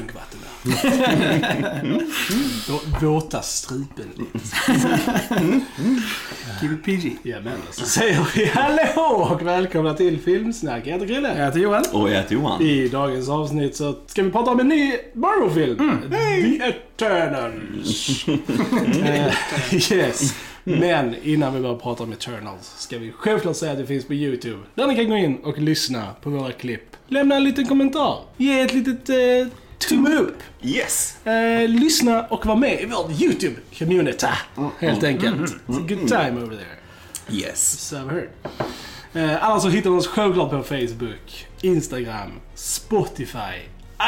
klunk vatten där. Vå- Våta strupen lite. Keep it PG. Jajamän, så säger vi hallå och välkomna till Filmsnack. Jag heter Chrille. Jag heter Johan. Och jag heter Johan. I dagens avsnitt så ska vi prata om en ny Marvel-film. The Eternals. Eh, yes. Men innan vi börjar prata om Eternals ska vi självklart säga att det finns på YouTube. Där ni kan gå in och lyssna på våra klipp. Lämna en liten kommentar. Ge ett litet eh, tumme upp. Yes! Eh, lyssna och var med i vårt YouTube-community. Helt enkelt. It's a good time over there. Yes. I've heard. Eh, annars så hittar du oss självklart på Facebook, Instagram, Spotify,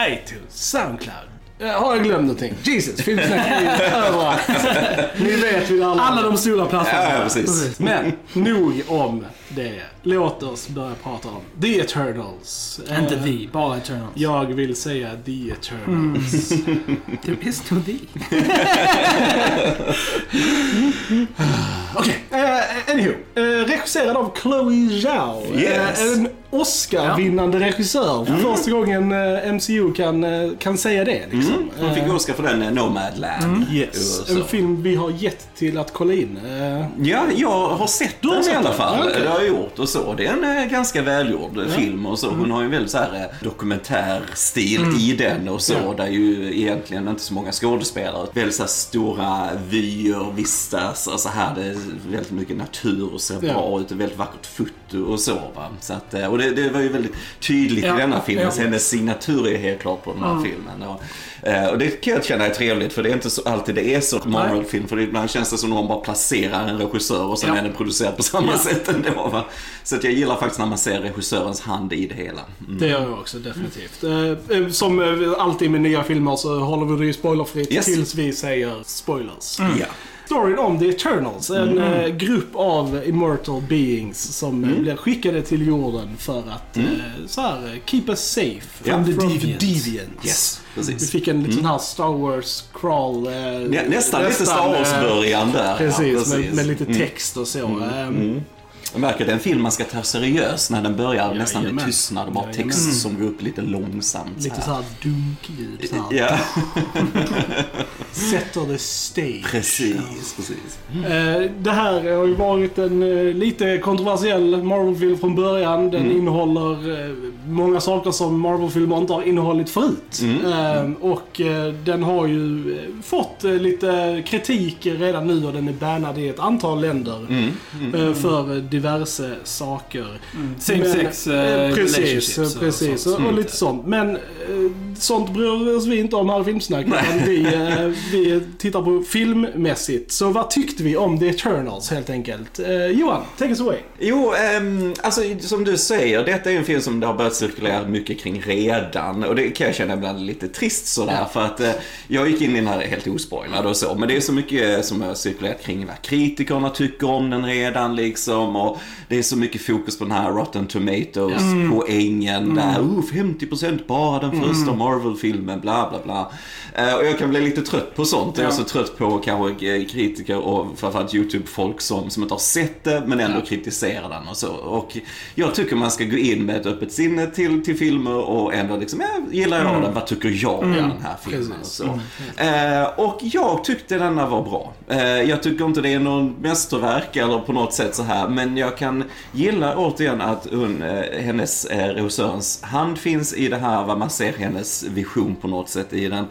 iTunes, Soundcloud. Eh, har jag glömt någonting? Jesus, Filmsnack överallt. Ni vet vid alla. Alla de stora plattformarna. Ja, ja, precis. Men nog om det. Låt oss börja prata om The Eternals. Eh, Inte vi, bara Eternals. Jag vill säga The Eternals. There is no the. Okej, eh, anywho. Eh, regisserad av Chloe Zhao. Yes. Eh, en Oscar-vinnande regissör. För första gången eh, MCU kan, eh, kan säga det liksom. Hon fick Eh, Oscar för den eh, Nomadland. Yes. Och så. En film vi har gett till att kolla in. Eh, Ja, jag har sett den i alla fall. Ja, har jag gjort och så. Det är en eh, ganska välgjord eh, film och så. Hon har ju en väldigt så här eh, dokumentärstil i den och så. Ja. Där ju egentligen inte så många skådespelare. Väldigt så stora vyer, vistas och så här. Det är väldigt mycket natur och ser Ja. bra ut. Är väldigt vackert foto och så va. Så att, eh, och det, det var ju väldigt tydligt Ja, i denna filmen. ja. Hennes signatur är helt klart på den här filmen. Och, och det kan jag känna är trevligt för det är inte så alltid det är så Marvel-film. För ibland känns det som att någon bara placerar en regissör och sen Ja. är den producerad på samma sätt ändå. Va? Så att jag gillar faktiskt när man ser regissörens hand i det hela. Mm. Det gör jag också definitivt. Eh, eh, som eh, alltid med nya filmer så håller vi det ju spoilerfritt Yes. tills vi säger spoilers. Ja. Storyn om The Eternals. En eh, grupp av immortal beings som eh, blir skickade till jorden för att eh, så här, keep us safe Ja. from, the From deviants. deviants. Yes, Vi precis. fick en liten här Star Wars crawl. Eh, Nä, nästan lite Star Wars-början där. Precis, ja, Med, med lite text och så. Jag märker att det är en film man ska ta seriöst när den börjar nästan Jajamän. med tystnad och bara Jajamän. text som går upp lite långsamt. Lite här. så här dunkljud. Så. Ja, Sätter the stage. precis, precis. Eh, Det här har ju varit en eh, lite kontroversiell Marvel-film från början. Den innehåller eh, många saker som Marvel-filmer inte har innehållit förut. Eh, Och den har ju fått lite kritik redan nu och den är bannad i ett antal länder. eh, För diverse saker. Same Men, sex eh, Precis, precis. sånt. Och, och lite sånt. Men sånt bryr oss vi inte om här i Filmsnack. Vi, vi tittar på filmmässigt. Så vad tyckte vi om The Eternals helt enkelt? Eh, Johan, take us away. Jo, ehm, alltså som du säger, detta är en film som det har börjat cirkulera mycket kring redan. Och det kan jag känna ibland lite trist sådär. För att eh, jag gick in i den här helt ospoilad och så. Men det är så mycket som har cirkulerat kring vad kritikerna tycker om den redan liksom. Och det är så mycket fokus på den här Rotten Tomatoes-poängen där. Oh, 50% bara den första Marvel-filmen, bla bla bla. Eh, och jag kan bli lite trött på sånt. Jag är Ja. så trött på kanske eh, kritiker och framförallt YouTube-folk som, som inte har sett det men ändå Ja. kritiserar den och så. Och jag tycker man ska gå in med ett öppet sinne till, till filmer och ändå liksom, ja, gillar jag den, vad tycker jag om den här filmen och så. Eh, och jag tyckte denna var bra. Eh, jag tycker inte det är någon mästerverk eller på något sätt så här men jag kan gilla återigen att hon, eh, hennes, eh, regissörens hand finns i det här, vad man ser hennes vision på något sätt i den.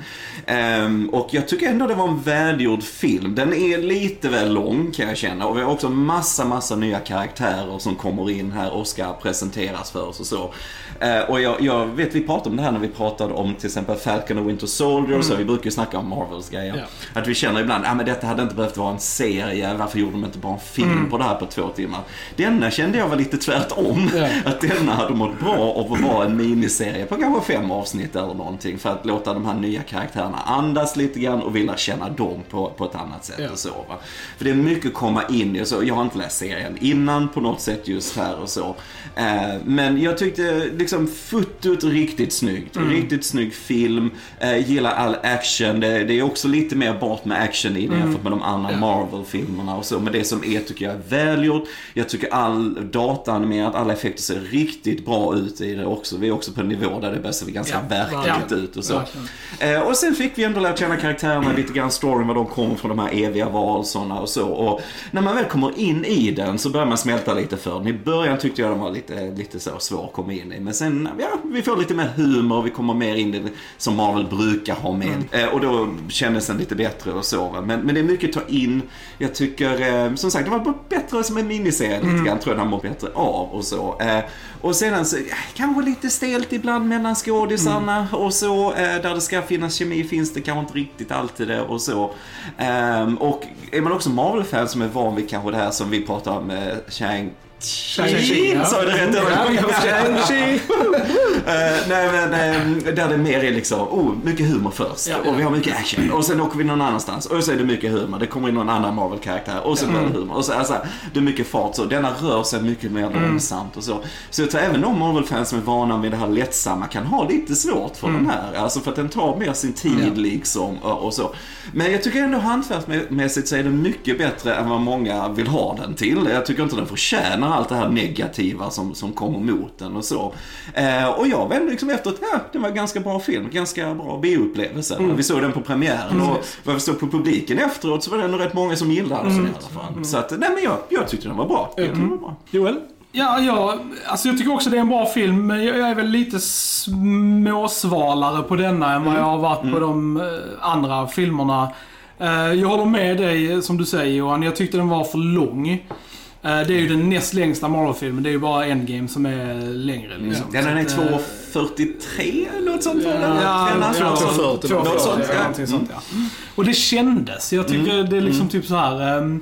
Ehm, och jag tycker ändå det var en välgjord film. Den är lite väl lång kan jag känna och vi har också massa, massa nya karaktärer som kommer in här och ska presenteras för oss och så. Eh, och jag, jag vet, vi pratade om det här när vi pratade om till exempel Falcon och Winter Soldier, så vi brukar ju snacka om Marvels grejer. Ja. Att vi känner ibland, ja men detta hade inte behövt vara en serie, varför gjorde de inte bara en film på det här på två timmar? Denna kände jag var lite tvärtom. Ja. Att denna hade mått bra av att vara en miniserie på kanske fem avsnitt eller någonting. För att låta de här nya karaktärerna andas lite grann och vilja känna dem på, på ett annat sätt. Ja. Och så, va? För det är mycket att komma in i. och Så jag har inte läst serien innan på något sätt just här och så. Eh, men jag tyckte liksom fotot riktigt snyggt. Riktigt snygg film. Eh, gillar all action. Det, det är också lite mer bort med action i det jämfört med de andra Ja. Marvel-filmerna och så. Men det som är tycker jag är välgjort. Jag tycker all dataanimerat, alla effekter ser riktigt bra ut i det också. Vi är också på en nivå där det börjar se ganska Ja, verkligt ja. ut och så. Eh, och sen fick vi ändå lära känna karaktärerna, lite grann storyn, var de kommer från, de här eviga varelserna och så. Och när man väl kommer in i den så börjar man smälta lite för den. I början tyckte jag den var lite, lite så svår att komma in i. Men sen, ja, vi får lite mer humor, vi kommer mer in i det som Marvel brukar ha med. Eh, och då kändes den lite bättre och så. Men, men det är mycket att ta in. Jag tycker, eh, som sagt, det var bättre som en miniserie lite grann, tror jag den mår bättre av och så. Eh, och sedan så, kanske lite stelt ibland mellan skådisarna och så. Där det ska finnas kemi finns det kanske inte riktigt alltid det och så. Ehm, och är man också Marvel-fan som är van vid kanske det här som vi pratar om, eh, Shang Shang-Chi. Sa jag det rätt? Shang-Chi. Eh, nej men eh, där det mer är liksom, oh, mycket humor först. Ja. och vi har mycket action. Och sen åker vi någon annanstans. Och så är det mycket humor. Det kommer in någon annan Marvel-karaktär. Och så blir det humor. Och så, alltså, det är mycket fart så. Denna rör sig mycket mer långsamt och så. Så jag tror även de Marvel-fans som är vana vid det här lättsamma kan ha lite svårt för den här. Alltså för att den tar mer sin tid liksom och, och så. Men jag tycker ändå hantverksmässigt så är den mycket bättre än vad många vill ha den till. Jag tycker inte den förtjänar allt det här negativa som, som kommer mot den och så. Eh, och jag vände liksom efter att ja, det var en ganska bra film, ganska bra bioupplevelse. Vi såg den på premiären och vad vi såg på publiken efteråt så var det ändå rätt många som gillade den i alla fall. Så att, nej men jag, jag tyckte den var bra. Jag tyckte den var bra. Joel? Ja, ja, alltså jag tycker också det är en bra film, men jag, är väl lite småsvalare på denna än vad jag har varit på de eh, andra filmerna. Eh, jag håller med dig, eh, som du säger Johan. Jag tyckte den var för lång. Eh, det är ju den näst längsta Marvel-filmen. Det är ju bara Endgame som är längre liksom. Ja, den är Så att, eh, 2.43 eller något sånt? Ja, ja, sånt. 2.40, Något sånt, ja, ja. sånt, ja. Och det kändes. Jag tycker det är liksom typ så här. ehm,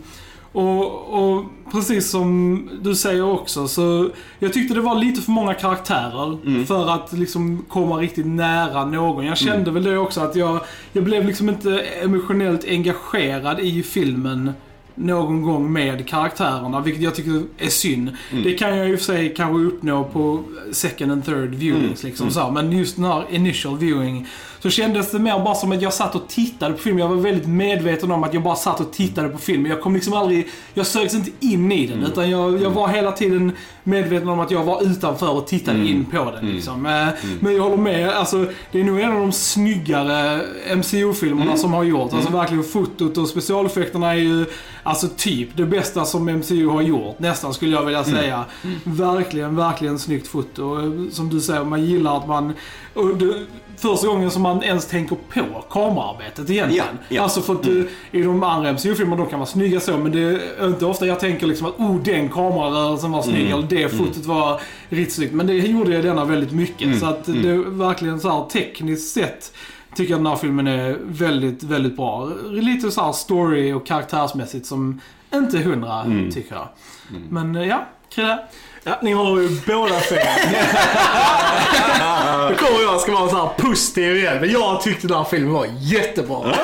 och, och precis som du säger också så jag tyckte det var lite för många karaktärer för att liksom komma riktigt nära någon. Jag kände väl det också att jag, jag blev liksom inte emotionellt engagerad i filmen någon gång med karaktärerna, vilket jag tycker är synd. Det kan jag och för sig kanske uppnå på second and third viewings liksom så här. Men just den här initial viewing så kändes det mer bara som att jag satt och tittade på film. Jag var väldigt medveten om att jag bara satt och tittade på film. Jag kom liksom aldrig, jag sögs inte in i den. Utan jag, jag var hela tiden medveten om att jag var utanför och tittade in på den. Liksom. Eh, Men jag håller med, alltså, det är nog en av de snyggare MCU-filmerna som har gjort. Alltså verkligen fotot och specialeffekterna är ju alltså typ det bästa som MCU har gjort. Nästan skulle jag vilja säga. Verkligen, verkligen snyggt foto. Som du säger, man gillar att man... Och det, första gången som man ens tänker på kamerarbetet egentligen. Ja, ja. Alltså för att eh, i de andra MCU-filmerna de kan vara snygga så, men det är inte ofta jag tänker liksom att oh, den kamerarörelsen var snygg eller det fotot var riktigt snyggt. Men det gjorde jag denna väldigt mycket. Så att det är verkligen så här tekniskt sett tycker jag den här filmen är väldigt, väldigt bra. Lite så här story och karaktärsmässigt som inte hundra, tycker jag. Men eh, ja, Krille. Ja, ni har ju båda fel. Nu kommer jag ska vara så här positiv igen, men jag tyckte den här filmen var jättebra.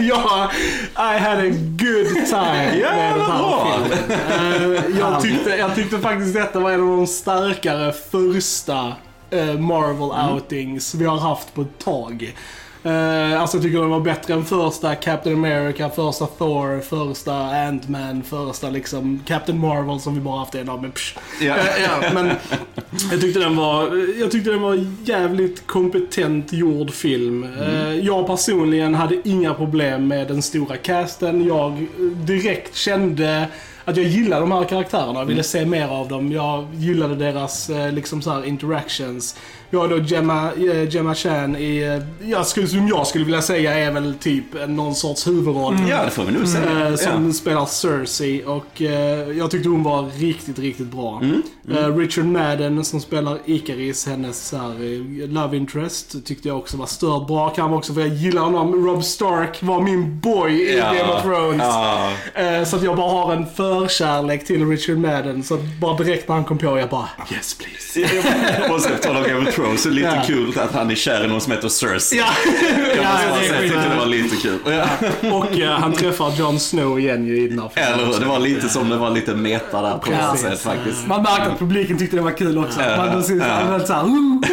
jag, I had a good time Ja, med den här bra. filmen. Eh, jag, tyckte, jag tyckte faktiskt detta var en av de starkare första eh, Marvel outings vi har haft på ett tag. Eh, alltså jag tycker den var bättre än första Captain America, första Thor, första Ant-Man, första liksom Captain Marvel som vi bara haft en av. Men, psh. Ja. Eh, ja, men jag tyckte den var, jag tyckte den var jävligt kompetent gjord film. Eh, Jag personligen hade inga problem med den stora casten. Jag eh, direkt kände att jag gillade de här karaktärerna och ville se mer av dem. Jag gillade deras eh, liksom så här interactions. Vi har då Gemma, eh, Gemma Chan i, eh, jag skulle, som jag skulle vilja säga är väl typ en- någon sorts huvudroll. Ja, det får vi nog säga. Som Ja. spelar Cersei och jag tyckte hon var riktigt, riktigt bra. Mm, Eh, Richard Madden som spelar Ikaris, hennes så här, love interest, tyckte jag också var stört bra. Kan vara också för jag gillar honom. Rob Stark var min boy i Ja. Game of Thrones. Ja. Så att jag bara har en förkärlek till Richard Madden. Så bara direkt när han kom på, jag bara yes please. Och sen talar om Game of Thrones, så lite Ja. kul att han är kär i någon som heter Cersei. Ja, Jag ja, måste bara säga, jag tyckte det var lite kul. Ja. Och eh, han träffar Jon Snow igen ju i den här filmen. Eller hur? Det var lite som det var lite meta där på något sätt faktiskt. Man märkte att publiken tyckte det var kul också. Man, ja. ja. så här, "Ooh."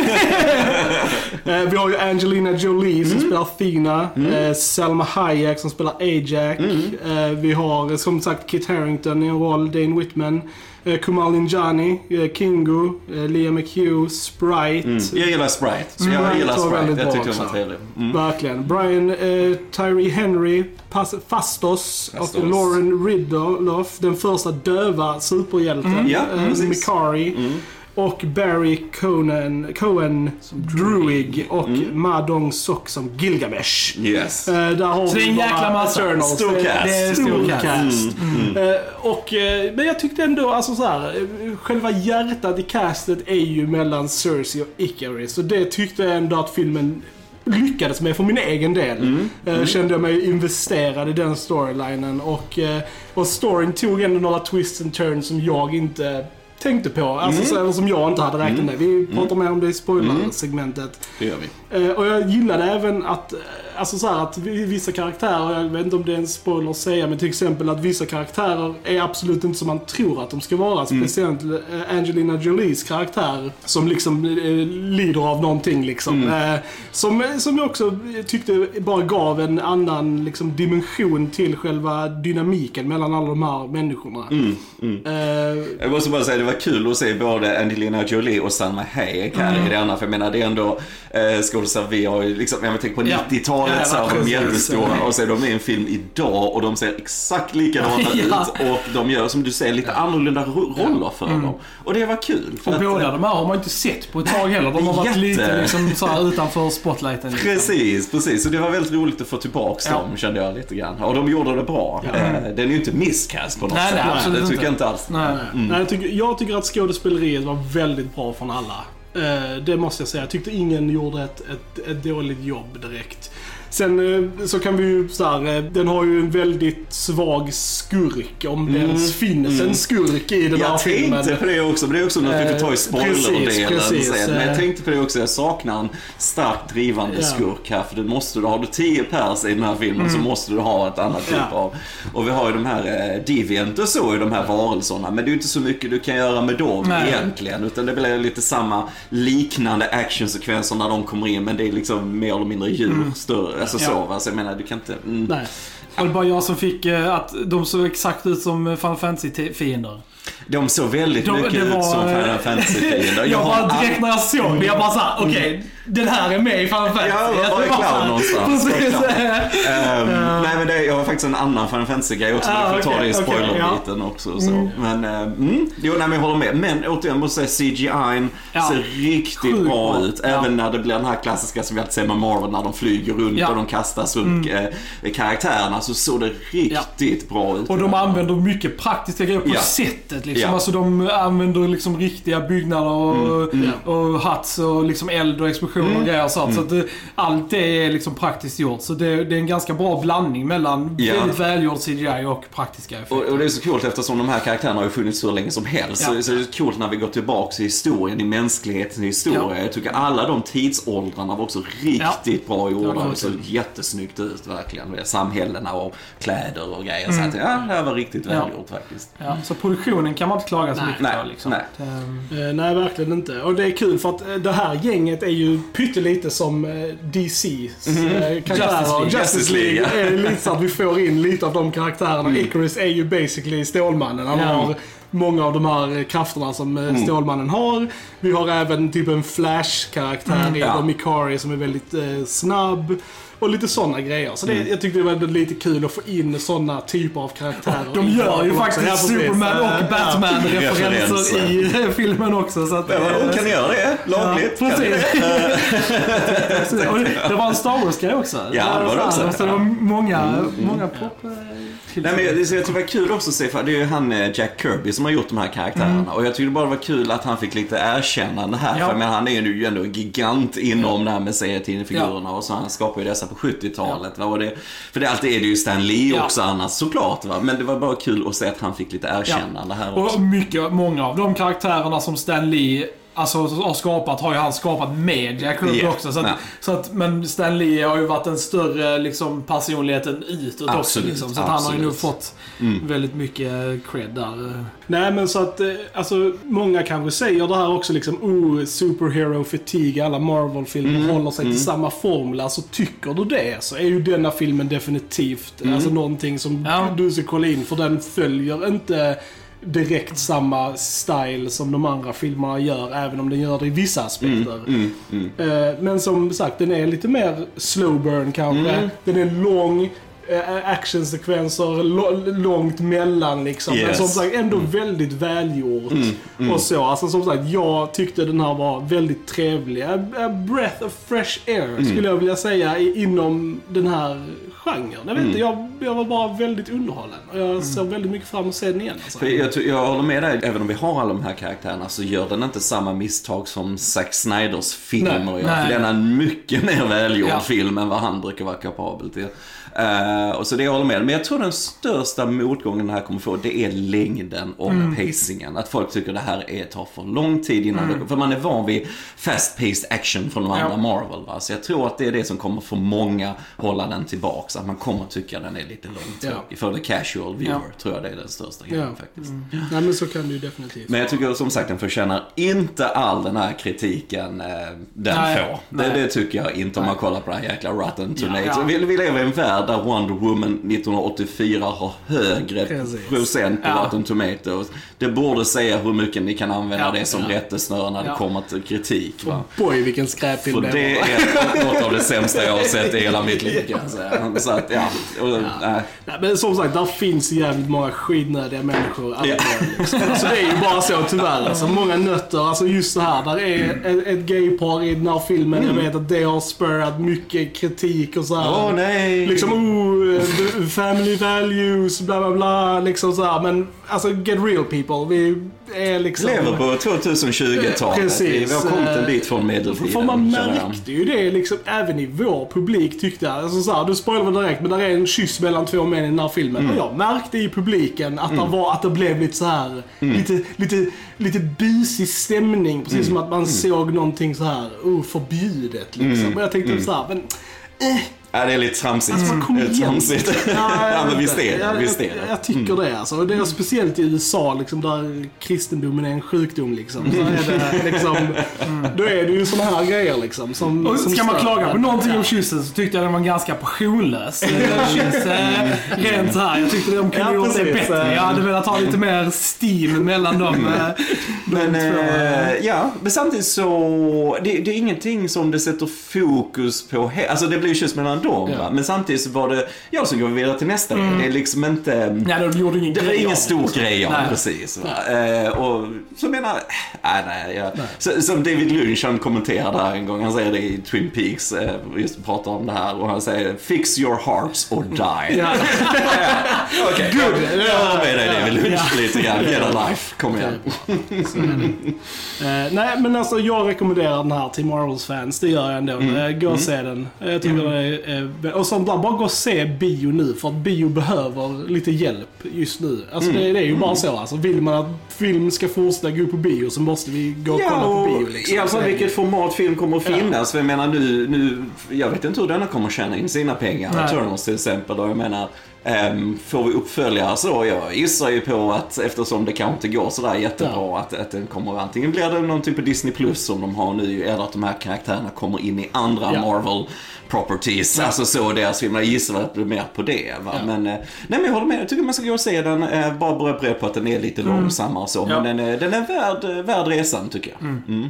Eh, vi har ju Angelina Jolie som Mm. spelar Athena. Eh, Selma Hayek som spelar Ajax. Mm. Vi har som sagt Kit Harington i en roll, Dane Whitman. Eh, Kumail Nanjiani, eh, Kingo, eh, Liam McHugh, Sprite. Mm. Jag gillar Sprite. Så jag Mm, gillar Sprite. Jag tyckte den var trevlig. Mm. Verkligen. Brian eh, Tyree Henry, Pas- Fastos, Fastos. och Lauren Ridloff, den första döva superhjälten. Ja, eh. Mikari. Mm. Och Barry Conan, Cohen Druig och Mm. Madong Sok som Gilgamesh. Yes. Eh, där har Så det är en jäkla massa. Eternals. Stor Det- cast. Det är en stor Stor cast. cast. Eh, och, eh, men jag tyckte ändå, alltså så här, själva hjärtat i castet är ju mellan Cersei och Icarus. Och det tyckte jag ändå att filmen lyckades med för min egen del. Eh, Kände jag mig investerad i den storylinen och, och storyn tog ändå några twists and turns som jag inte tänkte på. Alltså, så, eller som jag inte hade räknat med. Vi pratar mer om det i spoiler-segmentet. Det gör vi. Eh, och jag gillade även att, alltså så här, att vi- vissa karaktärer, jag vet inte om det är en spoiler att säga, men till exempel att vissa karaktärer är absolut inte som man tror att de ska vara. Speciellt eh, Angelina Jolies karaktär som liksom eh, lider av någonting liksom. Eh, som, som jag också tyckte bara gav en annan liksom, dimension till själva dynamiken mellan alla de här människorna. Eh, Jag måste bara säga det var kul att se både Angelina Jolie och Salma Hayek här i det andra. För jag menar det är ändå eh, skådespelare vi har ju liksom, jag tänker på Ja. 90-talet Ja, så här, var de jättestora. Och så är de i en film idag och de ser exakt likadana Ja. ut. Och de gör som du säger lite annorlunda ro- roller för dem. Och det var kul. för Och att- båda de här har man inte sett på ett tag heller. De har varit Jätte. lite liksom, så här, utanför spotlighten. Liksom. Precis, precis. Så det var väldigt roligt att få tillbaks Ja. dem kände jag lite grann. Och de gjorde det bra. Eh, Den är ju inte misscast på något Nej, sätt. nej, absolut det tycker inte. jag inte alls. Nej. Nej, jag, tycker, jag tycker att skådespeleriet var väldigt bra från alla. Eh, det måste jag säga. Jag tyckte ingen gjorde ett, ett, ett dåligt jobb direkt. Sen eh, så kan vi ju så här, eh, den har ju en väldigt svag skurk. Om det ens finns en skurk i den här Jag filmen. tänkte på det också, men det är också något vi får ta i Eh, spoilerdelen. Men jag tänkte på det också, jag saknar en starkt drivande Ja. skurk här. För det måste du, har du 10 pers i den här filmen så måste du ha ett annat typ Mm. Ja. av. Och vi har ju de här eh, Deviant och så i de här varelserna. Men det är ju inte så mycket du kan göra med dem Nej. egentligen. Utan det blir lite samma liknande actionsekvenser när de kommer in. Men det är liksom mer eller mindre djur större. Alltså Mm. Ja. så va. Så jag menar, du kan inte... Mm. Nej. Var det bara jag som fick eh, att de såg exakt ut som Final Fantasy-fiender? De såg väldigt De- mycket det ut var, som Final Fantasy-fiender. Jag har bara direkt när jag såg det, jag bara såhär, okej, den här är med i Final Fantasy. Ja, var är clown någonstans? Precis. Ehm, nej men det, jag har faktiskt en annan Final Fantasy-grej också, men Ah, vi får ta okej, det i spoilerbiten också. Så. Men, eh, mm, jo, nej, men jag håller med. Men återigen, måste jag säga CGI Ja. ser riktigt Sjukt bra ut. Ja. Även när det blir den här klassiska som vi alltid ser med Marvel, när de flyger runt Ja. Mm. och de kastas runt eh, karaktärerna, så såg det riktigt bra ut. Och de använder mycket praktiska grejer på sättet liksom. Ja. Alltså de använder liksom riktiga byggnader och, Mm. och huts och liksom eld och explosioner och grejer och sånt. Så att det, allt det är liksom praktiskt gjort. Så det, det är en ganska bra blandning mellan Ja. väldigt välgjord CGI och praktiska effekter. Och, och det är så coolt eftersom de här karaktärerna har ju funnits så länge som helst. Ja. Så, så det är så coolt när vi går tillbaka i historien, i mänsklighetens historia. Ja. Jag tycker alla de tidsåldrarna var också riktigt bra gjorda. det var och så kul. jättesnyggt ut verkligen. Med samhällena och kläder och grejer. Så att, ja, det här var riktigt Mm. Ja. välgjort faktiskt. Ja, så produktionen kan man inte klaga så mycket på. Liksom. nej. Ehm, Eh, nej, verkligen inte. Och det är kul för att eh, det här gänget är ju pyttelite som eh, DC's eh, karaktärer. League. Justice League. är lite så att vi får in lite av de karaktärerna. Icarus är ju basically Stålmannen. Han Ja. har många av de här eh, krafterna som eh, Stålmannen har. Vi har även typ en Flash-karaktär i ja. Mikari som är väldigt eh, snabb. Och lite sådana grejer. Så det, jag tyckte det var lite kul att få in sådana typer av karaktärer. de gör ju faktiskt Ja. Superman Eh, och Batman-referenser Referenser. i eh, filmen också. Så att, Ja, eh, vadå, kan ni göra det? Lagligt? Ja, precis. det? Och var en Star Wars-grej också. Ja, det var det också. Så det var många, många pop... eh, Nej, men jag, jag tycker det var kul också att se, för det är ju han eh, Jack Kirby som har gjort de här karaktärerna. Och jag tyckte bara det var kul att han fick lite erkännande här. Mm. Ja. För men han är ju ändå en gigant inom det här med serietidningsfigurerna. Och så han skapade ju dessa på 70-talet. Va? Och det, för det alltid är det ju Stan Lee Ja. också annars såklart. Va? Men det var bara kul att se att han fick lite erkännande här också. Och mycket, många av de karaktärerna som Stan Lee alltså, har skapat har ju han skapat med Jack Ruby Yeah. också. Så att, så att, men Stan Lee har ju varit en större liksom, personligheten utåt också. Absolut, Liksom, så att han har ju nog fått väldigt mycket cred där. Nej men så att, eh, alltså många kanske säger det här också liksom, oh, superhero fatigue, alla Marvel-filmer Mm, håller sig till samma formula. Så tycker du det så är ju denna filmen definitivt Mm. alltså någonting som Ja. du ska kolla in för den följer inte direkt samma style som de andra filmerna gör, även om den gör det i vissa aspekter. Mm, mm. Eh, Men som sagt, den är lite mer slow burn kanske. Mm. Den är lång. eh, Actionsekvenser långt mellan liksom. Men Yes. som sagt ändå väldigt välgjort. Och så. Alltså som sagt, jag tyckte den här var väldigt trevlig. A, breath of fresh air skulle jag vilja säga inom den här genren. Jag vet inte, jag, jag var bara väldigt underhållen. Och jag ser väldigt mycket fram emot att se den igen. Alltså. För jag, jag håller med dig, även om vi har alla de här karaktärerna så gör den inte samma misstag som Zack Snyders filmer Nej. gör. Nej. För den är en mycket mer välgjord Ja. film än vad han brukar vara kapabel till. Eh, och så det jag håller med. Men jag tror den största motgången den här kommer få, det är längden och pacingen. Att folk tycker det här är, tar för lång tid innan det, För man är van vid fast-paced action från de andra Ja. Marvel. Va? Så jag tror att det är det som kommer få många hålla den tillbaks. Att man kommer tycka den är lite långtråkig. Ja. För the casual viewer Ja. tror jag det är den största grejen Ja. faktiskt. Nej men så kan det ju definitivt Men jag tycker som sagt den förtjänar inte all den här kritiken eh, den Nej, får. Det, nej. det tycker jag inte om man kollar på den här jäkla Rotten Tomatoes. ja. Vi, vi lever i en värld där Wonder Woman 1984 har högre Precis. procent på. Rotten Tomatoes. Det borde säga hur mycket ni kan använda det som rättesnöre när det kommer till kritik. Va? Boy vilken skräpfilm För det det var. är något av det sämsta jag har sett i hela mitt liv kan jag säga. Så att, ja. Och, nej. Nej, men som sagt, där finns jävligt många skitnödiga människor. Ja. Liksom. Så det är ju bara så tyvärr. Alltså, många nötter. Alltså just det här, där är ett, ett gaypar i den här filmen. Jag vet att det har spurrat mycket kritik och så här. Åh nej! Liksom, oh, family values, bla bla bla. Liksom så här. Men alltså, get real people. Vi är liksom... Lever på 2020-talet. Precis. Vi har kommit en bit från medeltiden. För man märkte ju det liksom, även i vår publik tyckte jag. Alltså, så här, du spoilar väl direkt, men där är en kyss mellan två män i den här filmen. Mm. Och jag märkte i publiken att, det var, att det blev lite så här Mm. lite, lite, lite busig stämning. Precis Mm. som att man såg någonting så här oh, förbjudet liksom. Mm. Och jag tänkte så här, men eh, Ja, det är lite tramsigt. Alltså, kom igen. tramsigt. Ja, men visst är det. Jag, Visst är jag, det. Mm. jag tycker det alltså. Och det är speciellt i USA liksom, där kristendomen är en sjukdom liksom. Så är det liksom, då är det ju såna här grejer liksom. Som, Och som ska man klaga på någonting om kyssen så tyckte jag den var ganska passionlös. Kyss, eh, rent så här. Jag tyckte de kunde Ja, gjort det bättre. Jag hade velat ha lite mer steam mellan dem. eh, Men, de eh. eh, ja, men samtidigt så, det, det är ingenting som det sätter fokus på Alltså det blir ju kyss mellan dem Ja. Men samtidigt så var det, ja så går vi vidare till nästa grej. Det är liksom inte, Ja, de gjorde ingen det var ingen stor grej om Nej. precis. Eh, och så menar, äh, nej, jag, Så, som David Lynch han kommenterade här en gång, han säger det i Twin Peaks, eh, just pratar om det här och han säger Fix your hearts or die. Ja. Okej, Good. jag håller med dig David Lynch lite grann. Get a life, kom igen. Eh, nej, men alltså jag rekommenderar den här till Marvels fans. Det gör jag ändå. Mm. Eh, gå och se den. Jag tycker det är, och sånt där, bara gå och se bio nu. För att bio behöver lite hjälp just nu. Alltså Mm. det, det är ju bara så. Alltså, vill man att film ska fortsätta gå på bio så måste vi gå och Ja, kolla på bio. Liksom. i alla fall vilket format film kommer att Ja. finnas. För jag menar nu, nu, jag vet inte hur denna kommer att tjäna in sina pengar. Nej. Eternals till exempel. Och jag menar, ehm, får vi uppföljare så, jag gissar ju på att eftersom det kanske inte går sådär jättebra, Ja. att, att den kommer, antingen blir det någonting på Disney Plus som de har nu, eller att de här karaktärerna kommer in i andra Ja. Marvel properties. Alltså så deras filmer. Jag gissar att det blir mer på det. Va? Ja. Men, eh, nej men jag håller med. Jag tycker man ska gå och se den. Eh, bara beredd på att den är lite långsammare så. Ja. Men den är, den är värd, värd resan tycker jag. Mm.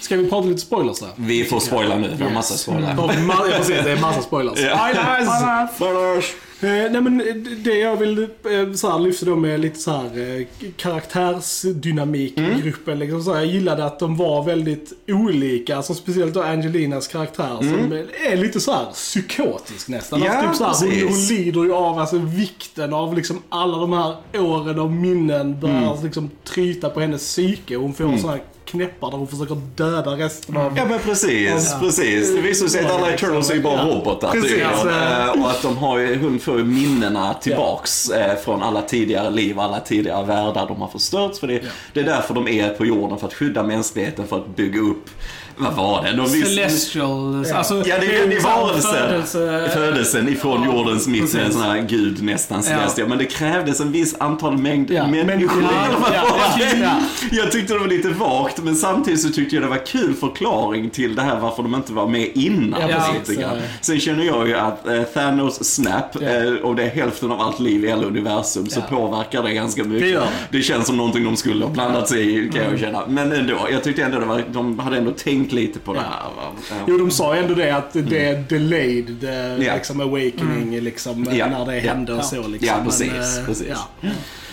Ska vi prata lite spoilers där? Vi får spoila nu, vi har massa spoiler. Ja, precis. Det är massa spoilers. Ja. Spoilers! Eh, nej men eh, det jag vill eh, så här, lyfta då med lite så här eh, karaktärsdynamik Mm. i gruppen. Liksom, så här, jag gillade att de var väldigt olika. Alltså, speciellt då Angelinas karaktär som är lite så här psykotisk nästan. Mm. Ja, alltså, typ så här, hon, hon lider ju av alltså, vikten av liksom, alla de här åren av minnen börjar Mm. liksom, tryta på hennes psyke. Hon får sån här knäppar där hon försöker döda resten av... Ja men precis, Ja. precis. Det visar sig att alla Ja, Eternals är ju bara ja. robotar Precis, eh. Och att de har ju, hon får ju minnena tillbaks eh, från alla tidigare liv, alla tidigare världar de har förstörts. För det, det är därför de är på jorden, för att skydda mänskligheten, för att bygga upp, vad var det? De visste- Celestial. Alltså, Ja, det är, så här varelsen. födelse- Födelsen ifrån Ja, jordens mitt en sån här gud nästan celestial. Men det krävdes en viss antal mängd Ja, människor. ja, ja, ja, ja. Jag tyckte det var lite vagt, men samtidigt så tyckte jag det var kul förklaring till det här varför de inte var med innan. Ja, Ja, precis. Ja. Sen känner jag ju att eh, Thanos snap, Ja. eh, och det är hälften av allt liv i hela universum, så Ja. påverkar det ganska mycket. Det det. känns som någonting de skulle ha blandat sig i, kan jag känna. Men ändå, jag tyckte ändå det var, de hade ändå tänkt lite på det Ja. här. Ja. Jo, de sa ändå det att det är delayed, the, Mm. Ja. liksom awakening, liksom, Ja. när det Ja. hände och så. Liksom. Ja, Men, precis, eh, precis. Ja.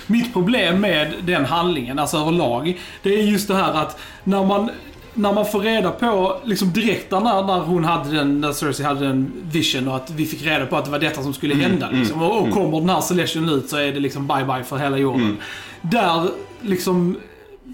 Mitt problem med den handlingen, alltså överlag, det är just det här att när man när man får reda på, liksom direkt när, när hon hade den, när Cersei hade den vision och att vi fick reda på att det var detta som skulle hända. Liksom. Och, och kommer den här Celestian ut så är det liksom bye bye för hela jorden. Där, liksom,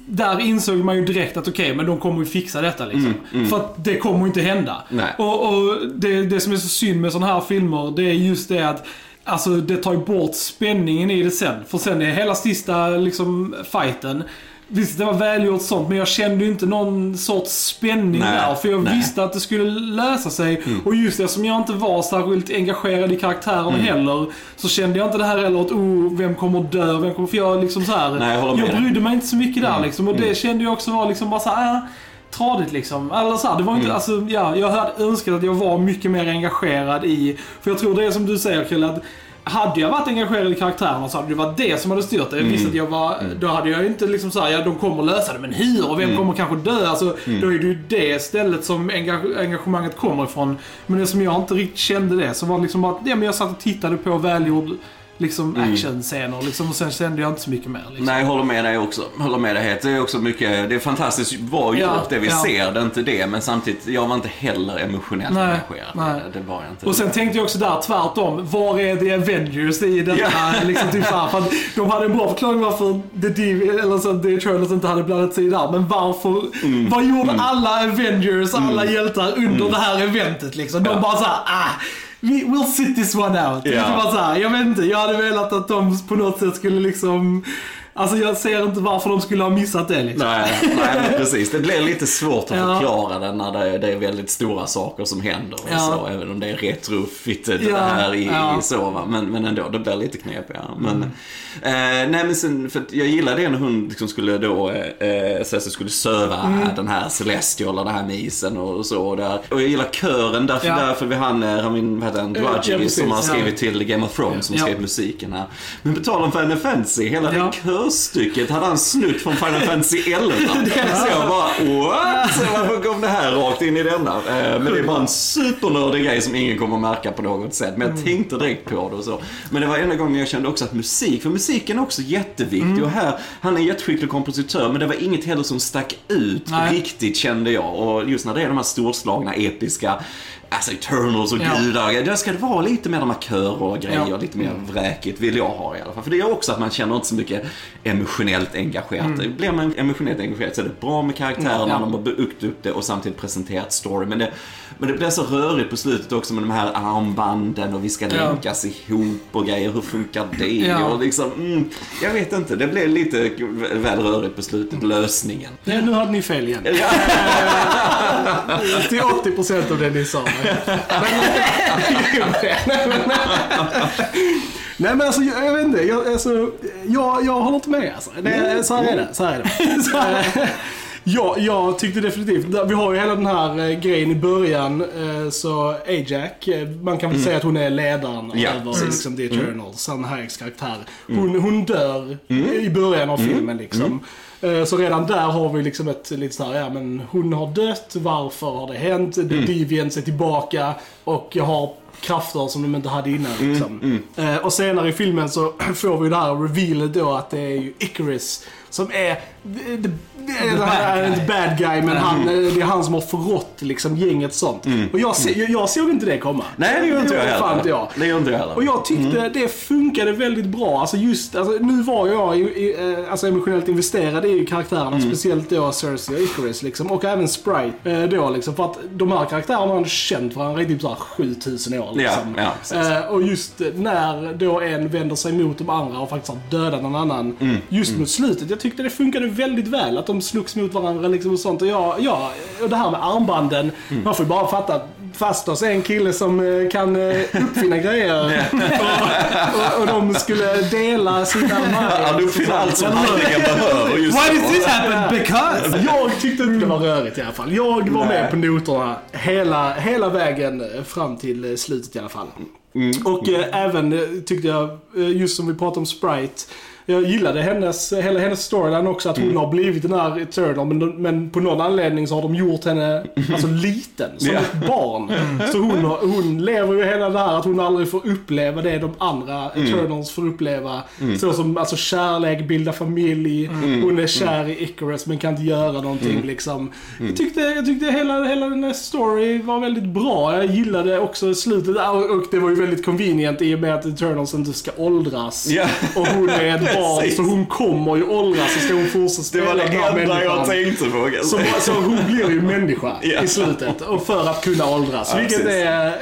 där insåg man ju direkt att okej, men de kommer ju fixa detta liksom. För att det kommer ju inte hända. Nej. Och, och det, det som är så synd med sådana här filmer, det är just det att Alltså det tar ju bort spänningen i det sen. För sen är hela sista liksom fighten Visst, det var välgjort sånt, men jag kände ju inte någon sorts spänning Nej, där. För jag nej. visste att det skulle lösa sig. Och just det som jag inte var särskilt engagerad i karaktärerna Mm. heller, så kände jag inte det här heller att oh, vem kommer dö? Vem kommer... För jag liksom så här, Nej, jag jag brydde mig inte så mycket där Mm. liksom. Och det kände jag också var liksom bara så här, äh, tradigt liksom. Eller så här, det var Mm. inte, alltså, ja, jag hade önskat att jag var mycket mer engagerad i, för jag tror det är som du säger Krille, att hade jag varit engagerad i karaktärerna så hade det varit det som hade styrt det. Jag visste att jag var, då hade jag inte liksom såhär, ja de kommer lösa det, men hur? Och vem kommer kanske dö? Alltså, då är det ju det stället som enga- engagemanget kommer ifrån. Men det som jag inte riktigt kände det, så var det liksom att, ja men jag satt och tittade på välgjord liksom actionscener liksom, och sen kände jag inte så mycket mer. Liksom. Nej, jag håller med dig också. Håller med dig helt. Det är också mycket, det är fantastiskt bra gjort Ja, det vi ja. ser, det är inte det. Men samtidigt, jag var inte heller emotionellt Nej, engagerad. nej. Det var jag inte. Och sen tänkte jag också där tvärtom, var är The Avengers i detta? Ja. Liksom, typ så här, för de hade en bra förklaring varför The, Div, eller så, The Eternals inte hade blandat sig i där. Men varför, Mm. vad gjorde alla Avengers, alla hjältar under det här eventet liksom? De Ja. bara såhär, ah, we, we'll sit this one out. Ja. Det var så här, jag vet inte, jag hade velat att de på något sätt skulle liksom, alltså jag ser inte varför de skulle ha missat det liksom. Nej, nej men precis. Det blir lite svårt att Ja. förklara det när det är, det är väldigt stora saker som händer. Och Ja. så, även om det är retrofitted Ja, det här i, ja. i så. Va? Men, men ändå, det blir lite knepigare. Men, eh, nej men sen, för jag gillar det när hon liksom skulle då, eh, eh, Cersei skulle söva Mm. den här Celestial och den här misen och, och så. Och, där. och jag gillar kören därför, Ja. därför vi han, eh, Ramin, vad heter han, Ja, Dwadji, som har skrivit till Game of Thrones, som Ja. skrev musiken här. Men på tal om Final Fantasy, hela Ja. det körstycket hade han snutt från Final Fantasy 11. Så jag bara, what? Varför kom det här rakt in i denna? Eh, Men det är bara en supernördig grej som ingen kommer märka på något sätt. Men Mm. jag tänkte direkt på det och så. Men det var enda gången jag kände också att musik, för musiken är också jätteviktig. Mm. Och här, han är en jätteskicklig kompositör, men det var inget heller som stack ut Nej. riktigt kände jag. Och just när det är de här storslagna, episka, alltså Eternals och Ja. gudar. Där ska det vara lite mer de här körer och grejer, Ja. lite mer vräkigt vill jag ha i alla fall. För det gör också att man känner inte så mycket emotionellt engagerad. Blir man emotionellt engagerad så är det bra med karaktärerna, Mm. Ja. de har byggt upp det och samtidigt presenterat story. Men det, men det blir så rörigt på slutet också med de här armbanden och vi ska Ja. länkas ihop och grejer. Hur funkar det? Ja. Och liksom, mm, jag vet inte, det blev lite väl rörigt på slutet, lösningen. Ja, nu hade ni fel igen. Ja. Till 80% av det ni sa. Nej men alltså jag, jag vet inte. Jag, alltså, jag, jag håller inte med alltså. Det, så här är det. Så här är det. Ja, jag tyckte definitivt, vi har ju hela den här eh, grejen i början, eh, så Ajak, eh, man kan väl säga att hon är ledaren Ja, över precis. liksom, The Eternals, Sam Hayeks karaktär. Hon, hon dör i början av filmen liksom. Så redan där har vi liksom ett lite så här, ja men hon har dött, varför har det hänt? The Deviants är tillbaka och har krafter som de inte hade innan liksom. Eh, Och senare i filmen så får vi det här revealet då att det är ju Icarus som är the, the, the, bad han är guy. inte bad guy men han, eh, det är han som har förrått liksom gänget sånt. Och jag, se, jag, jag såg inte det komma. Nej, det gör inte jag gjorde fan heller. jag. Det gör inte jag heller. Och jag tyckte det funkade väldigt bra. Alltså just, alltså, nu var jag i, i, eh, alltså emotionellt investerad ju karaktärerna, speciellt då Cersei och Icarus liksom. Och även Sprite eh, då liksom. För att de här karaktärerna har känt varandra i typ såhär 7000 år liksom. Ja, ja. Eh, och just när då en vänder sig mot de andra och faktiskt har dödat någon annan. Mm. Just mot slutet. Jag tyckte det funkade väldigt väl. Att de slogs mot varandra liksom och sånt. Och ja, ja och det här med armbanden. Mm. Man får ju bara fatta att Fastos är en kille som eh, kan eh, uppfinna grejer. och, och, och de skulle dela sina Han uppfinner allt som handlingen behöver just Why does this happen? Because! Jag tyckte inte det var rörigt i alla fall. Jag var med på noterna hela, hela vägen fram till slutet i alla fall. Och eh, även eh, tyckte jag, just som vi pratade om Sprite, jag gillade hennes, hela hennes storyline också, att hon har blivit den här Eternal, men, men på någon anledning så har de gjort henne alltså, liten, som Ja. ett barn. Så hon, hon lever ju hela det här att hon aldrig får uppleva det de andra Eternals får uppleva. Så som alltså, kärlek, bilda familj, hon är kär i Icarus men kan inte göra någonting liksom. Jag, tyckte, jag tyckte hela, hela den här story var väldigt bra. Jag gillade också slutet och det var ju väldigt convenient i och med att Eternals inte ska åldras. Ja. Och hon är ett barn så hon kommer ju åldras så ska hon fortsätta Det spela var det den här enda jag tänkte på. Så, så hon blir ju människa i slutet. Och för att kunna åldras. Ja, vilket precis. är...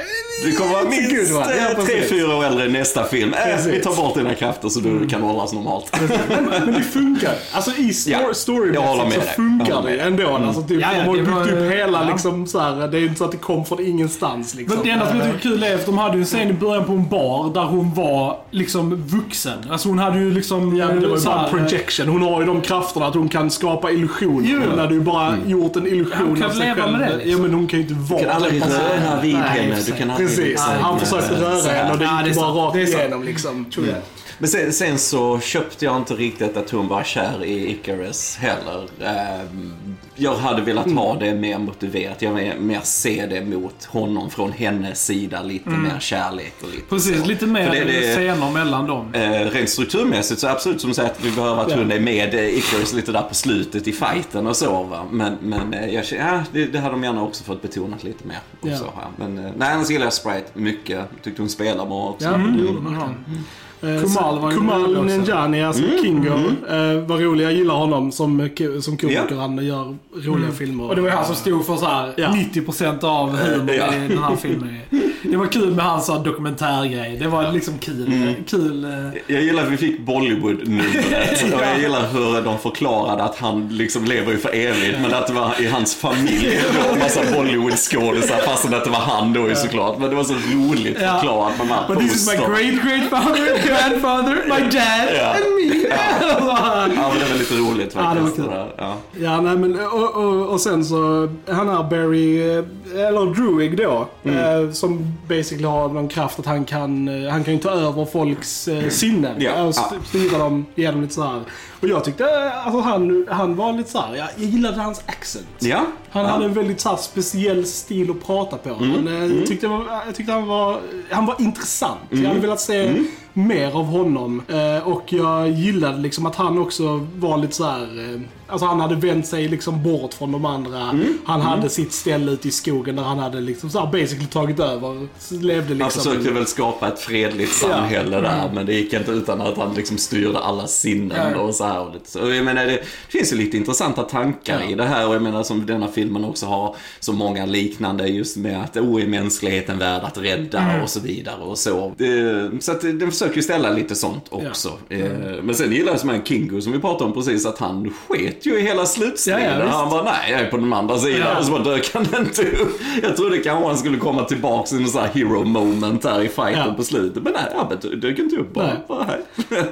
Du kommer vara minst. Ja, tre, fyra år äldre i nästa film. Äh, vi tar bort dina krafter så du kan åldras normalt. Men det funkar. Alltså i story, storymässigt så funkar det ändå. Alltså, typ, Ja, ja, de har byggt var- upp hela ja. liksom så här, Det är inte så att det kom från ingenstans liksom. Men det enda som jag tycker är kul är att de hade ju en scen i början på en bar där hon var liksom vuxen. Alltså hon hade ju liksom... Ja, men det var ju bara en projection. Hon har ju de krafterna att hon kan skapa illusioner. Jo. Hon hade ju bara gjort en illusion Ja, hon kan av sig leva själv. med det, liksom. Ja, men hon kan ju inte vara Du kan aldrig röra vid henne. Du sig. kan aldrig Precis. Han försökte röra henne och det gick bara rakt igenom liksom. Tror jag. Men sen, sen så köpte jag inte riktigt att hon var kär i Icarus heller. Ehm, Jag hade velat ha Mm. det mer motiverat. Jag vill mer se det mot honom från hennes sida. Lite mer kärlek och lite Precis, så. lite mer För det- det- scener mellan dem. Eh, rent strukturmässigt så absolut som du säger att vi behöver att hon är med Icarus lite där på slutet i fighten och så va. Men, men eh, jag ja, det, det hade de gärna också fått betonat lite mer. Och Ja. så, ja. Men eh, nej, annars gillar jag Sprite mycket. Tyckte hon spelade bra också. Ja, det gjorde hon Mm. Eh, Kumal var Kumal. Nanjiani, alltså Kingo. Eh, vad rolig, jag gillar honom som, som komiker. Ja. Han gör roliga filmer. Och det var han som stod för så här Ja. 90% av humorn Ja. i den här filmen. Det var kul med hans dokumentärgrej. Det var liksom kul. kul eh, Jag gillar att vi fick Bollywood-numret och jag gillar hur de förklarade att han liksom lever ju för evigt men att det var i hans familj då en massa Bollywood-skådisar fastän att det var han då ju såklart. Men det var så roligt Ja. förklarat med de här But this is my great great father, grandfather, my dad Ja. and me. Ja men det var lite roligt Ja, det var faktiskt. kul. Ja. Ja, nej men och, och, och sen så, han är Barry, eh, eller Druig då, Mm. eh, som basically har någon kraft att han kan, eh, han kan ju ta över folks eh, sinnen Ja, och st- ja. styra dem genom lite så här. Och jag tyckte, eh, alltså han, han var lite så här, jag, jag gillade hans accent. Ja. Han ja. hade en väldigt så här, speciell stil att prata på. Mm. Han, eh, tyckte, jag var- jag tyckte han var, han var intressant. Mm. Jag hade velat se mer av honom. Eh, och jag gillade liksom att han också var lite så här. Alltså han hade vänt sig liksom bort från de andra. Mm. Han hade sitt ställe ute i skogen där han hade liksom så här basically tagit över. Levde liksom Han försökte väl skapa ett fredligt samhälle där, men det gick inte utan att han liksom styrde alla sinnen Ja. och så här. Och lite så. Och jag menar, det finns ju lite intressanta tankar Ja. i det här och jag menar som denna filmen också har så många liknande just med att oh, är mänskligheten värd att rädda och så vidare och så. Så att den försöker ju ställa lite sånt också. Eh, Men sen gillar jag som en Kingo som vi pratade om precis, att han sket ju i hela slutstriden. Ja, ja, han bara, nej, jag är på den andra sidan. Ja. Och så bara dök han inte upp. Jag trodde kanske han skulle komma tillbaka i en sån här hero moment där i fighten Ja. på slutet. Men nej, han dök inte upp bara. Nej. bara.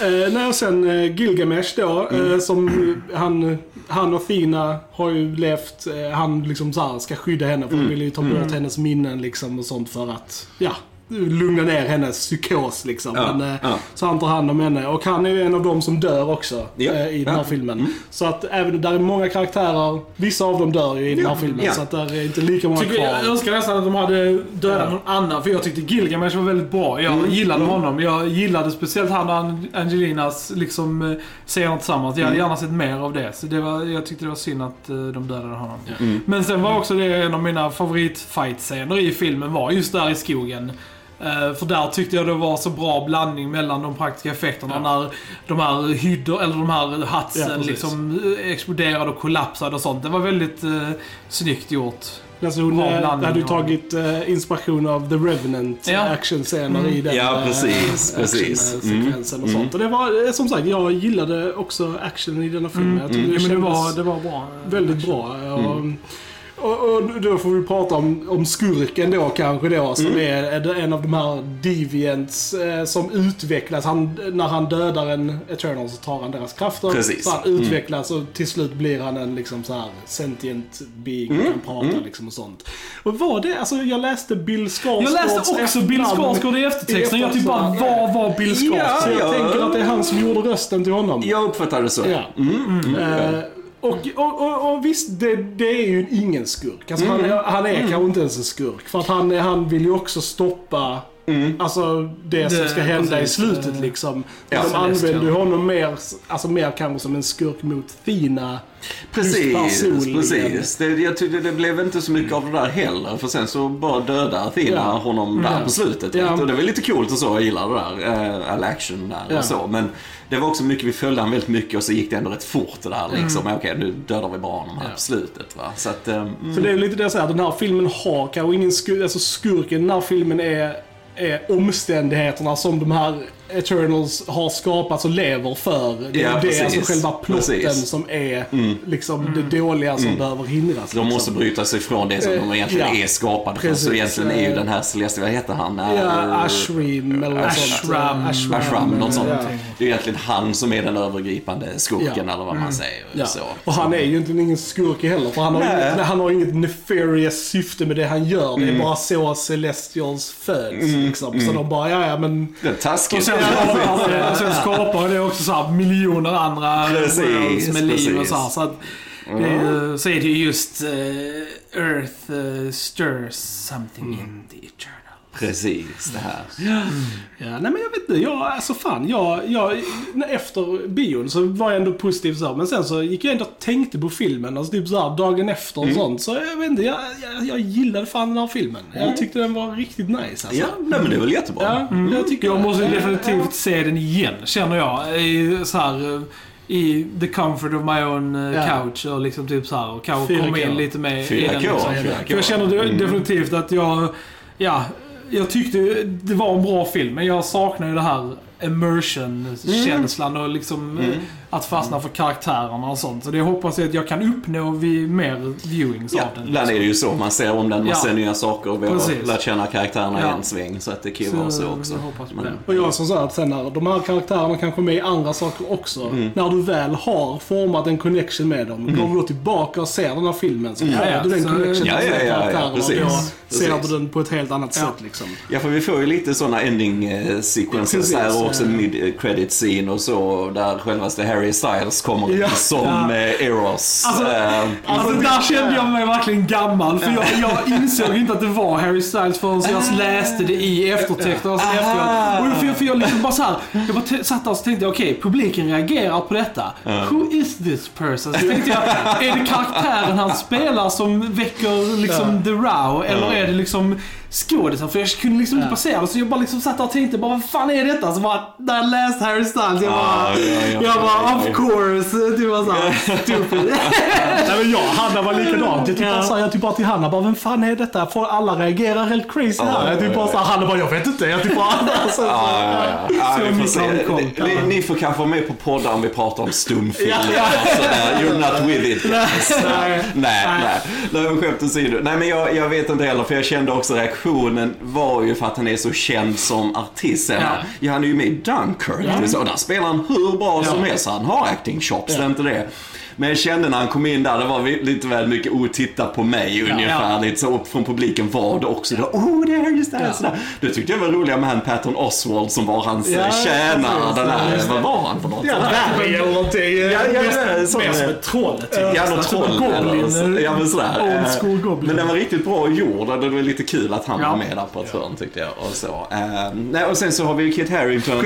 Eh, nej, och sen eh, Gilgamesh då, Mm. eh, som han, han och Thina har ju levt, eh, han liksom så här ska skydda henne för Mm. han vill ju ta bort hennes minnen liksom och sånt för att, ja, lugna ner hennes psykos liksom. Ja, Men, eh, ja. Så han tar hand om henne och han är ju en av dem som dör också Ja, eh, i den här ja. Mm. filmen. Så att även där är många karaktärer, vissa av dem dör ju i den här Ja, filmen ja. så att där är inte lika många Tycker, jag kvar. önskar nästan att de hade dödat någon annan, för jag tyckte Gilgamesh var väldigt bra. Jag Mm. gillade honom. Jag gillade speciellt han och An- Angelinas liksom, eh, scener tillsammans. Jag hade Mm. gärna sett mer av det. Så det var, jag tyckte det var synd att de dödade honom. Mm. Men sen var också det en av mina favoritfight-scener i filmen var just där i skogen. Eh, för där tyckte jag det var så bra blandning mellan de praktiska effekterna när de här hyddor, eller de här Ja, hatsen precis. liksom eh, exploderade och kollapsade och sånt. Det var väldigt eh, snyggt gjort. Alltså hon eh, hade ju tagit eh, inspiration av The Revenant Ja. actionscener i den Ja, precis, precis. actionsekvensen och Mm. sånt. Och det var som sagt, jag gillade också actionen i denna filmen. Jag tyckte Ja, men det var, det var bra. väldigt bra. Och, och, och då får vi prata om, om skurken då kanske då, som Mm. är, en av de här deviants eh, som utvecklas. Han, när han dödar en Eternal så tar han deras krafter. Precis. Så han utvecklas och till slut blir han en liksom så här sentient being Mm. och kan prata liksom och sånt. Och var det, alltså jag läste Bill Skarsgårds Jag läste också Bill Skarsgård i eftertexten. Jag typ bara, vad var Bill Skarsgård? Ja, Så jag ja. tänker att det är han som gjorde rösten till honom. Jag uppfattar det så. Ja. Eh, och, och, och, och visst, det, det är ju ingen skurk. Alltså han, är- han är kanske inte ens en skurk. För att han, han vill ju också stoppa Alltså det, som Det- ska hända i precis, slutet eh, liksom. ja, de använder ju honom mer, alltså mer kanske som en skurk mot Thina. Precis, precis. Det, jag tyckte det blev inte så mycket av det där heller. För sen så bara dödar Athena Ja. honom där på slutet. Ja. Och det var lite coolt och så. Jag gillar det där. Uh, all action där Ja. och så. Men det var också mycket, vi följde han väldigt mycket och så gick det ändå rätt fort det där liksom. Mm. Okej, nu dödar vi bara honom här på slutet va. Så att, eh, mm. För det är lite det jag säger, den här filmen har kanske ingen skurk, alltså skurken i den här filmen är, är omständigheterna som de här Eternals har skapat och lever för. Det är Ja, det, precis. alltså själva plotten Precis. Mm. som är liksom det dåliga som behöver hindras. De måste liksom. bryta sig från det som Eh, de egentligen ja. är skapade för. Så egentligen är ju Eh, den här Celeste, vad heter han? Eh, Ja, Ashrim eller något sånt. Ashram. Ashram, något sånt. Ja. Det är egentligen han som är den övergripande skurken Ja. Mm. eller vad man säger. Ja. Så. Och han är ju egentligen ingen skurk heller, för han har, Nej. inget, han har inget nefarious syfte med det han gör. Det är bara så Celestials föds. Liksom. Så de bara, ja ja men... Det är taskigt. Och sen skapar, det, och också så här miljoner andra Precis, med liv och precis. så här. Så, att det, är- så är det ju just eh, Earth uh, stirs something in the eternal. Precis, det här. Ja, nej men jag vet inte, jag, alltså fan, jag, jag, när- efter bion så var jag ändå positiv så här, men sen så gick jag ändå och tänkte på filmen, alltså typ så här, dagen efter och sånt. Så jag vet inte, jag, jag, jag gillade fan den här filmen. Jag tyckte den var riktigt nice alltså. Ja, nej, men det är väl jättebra. Ja, jag tycker Jag måste definitivt se den igen, känner jag. I, så här, i the comfort of my own eh, Ja. couch och liksom typ så här och kanske 4K. komma in lite mer i 4K, den. Liksom. 4K. För jag känner det- definitivt att jag, ja, jag tyckte det var en bra film, men jag saknar ju det här immersion-känslan och liksom eh, att fastna för karaktärerna och sånt. Så det hoppas jag att jag kan uppnå vid mer viewings Ja, av den. ibland är det ju så. Man ser om den, man Ja. ser nya saker och vi har lärt känna karaktärerna Ja. i en sväng. Så att det kan ju vara så också. jag hoppas på Men- det. Och jag som sa att sen när de här karaktärerna kanske är med i andra saker också. Mm. När du väl har format en connection med dem, går du då tillbaka och ser den här filmen så har Ja, ja. du den Så- connection Ja, med ja, ja, ja, karaktärerna. Ser Precis. du den på ett helt annat Ja. sätt liksom. Ja, för vi får ju lite sådana ending eh, sequences här och också ja. mid credit scene och så. Där självaste Harry Styles kommer Ja. som Ja. eh, Eros. Alltså, Eh, Alltså där kände jag mig verkligen gammal för jag, jag insåg inte att det var Harry Styles förrän jag läste det i eftertexten och så Aha. efteråt. För jag, för jag liksom bara så här, jag bara t- satt där och tänkte okej, publiken reagerar på detta. Who is this person? Så tänkte jag, är det karaktären han spelar som väcker liksom the row eller är det liksom skådisen? För jag kunde liksom inte passera så jag bara liksom satt där och tänkte bara vad fan är detta? Så bara, när jag läste Harry Styles, jag bara, Ah, ja, ja, jag bara ja, of ja. course. Det var såhär stupid. Nej men jag, Hanna var likadant. Jag typ bara sa, jag typ bara till Hanna, bara, vem fan är detta? För alla reagerar helt crazy här. Jag typ bara såhär, Hanna bara, jag vet inte. Jag typ bara, alltså, Ja, ja, får. Ni, får kanske vara med på poddar om vi pratar om stumfilm. och sådär. You're not with it. Nej, nej. nej. Nej, men skämt åsido. Nej, men jag, jag vet inte heller, för jag kände också reaktionen var ju för att han är så känd som artist. Ja. ja. han är ju med i Dunkirk. Så där spelar han hur bra som helst. Han har acting chops, det är inte det. Men jag kände när han kom in där, det var lite väl mycket oh, titta på mig ungefär. Ja. Lite så upp från publiken var det också. Det, oh, det är just det här. sådär. Det tyckte jag var roligare med han Patton Oswald som var hans Ja, ja, tjänare. Den Ja, här, vad var han för något? Ja, dvärg eller någonting. Ja, ja, Mest- ja, som ett troll. typ. Ja, något troll Goblin, eller så. Ja, men sådär. Old Eh, school Goblin. Men den var riktigt bra gjord och det var lite kul att han Ja. var med där på ett hörn tyckte jag. Och, så. Eh, nej, och sen så har vi ju Kit Harington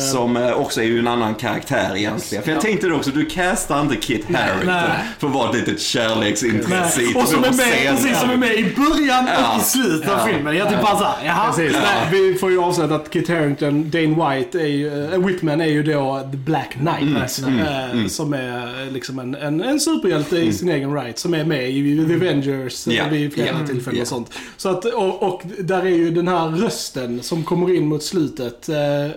som eh, också är ju en annan karaktär egentligen. För jag tänkte också, du castar inte Kit character. nej. För att vara ett litet kärleksintresse i Och som två är, med, scener. precis, som är med i början Ja. och i slutet av Ja. filmen. Jag typ bara såhär, jaha. Precis. vi får ju avslöja att Kit Harington, Dane White, är ju, äh, Whitman är ju då The Black Knight. äh, Som är liksom en, en, en superhjälte i sin egen right. Som är med i The Avengers Ja. yeah. vid flera Ja. tillfällen och sånt. Så att, och, och där är ju den här rösten som kommer in mot slutet.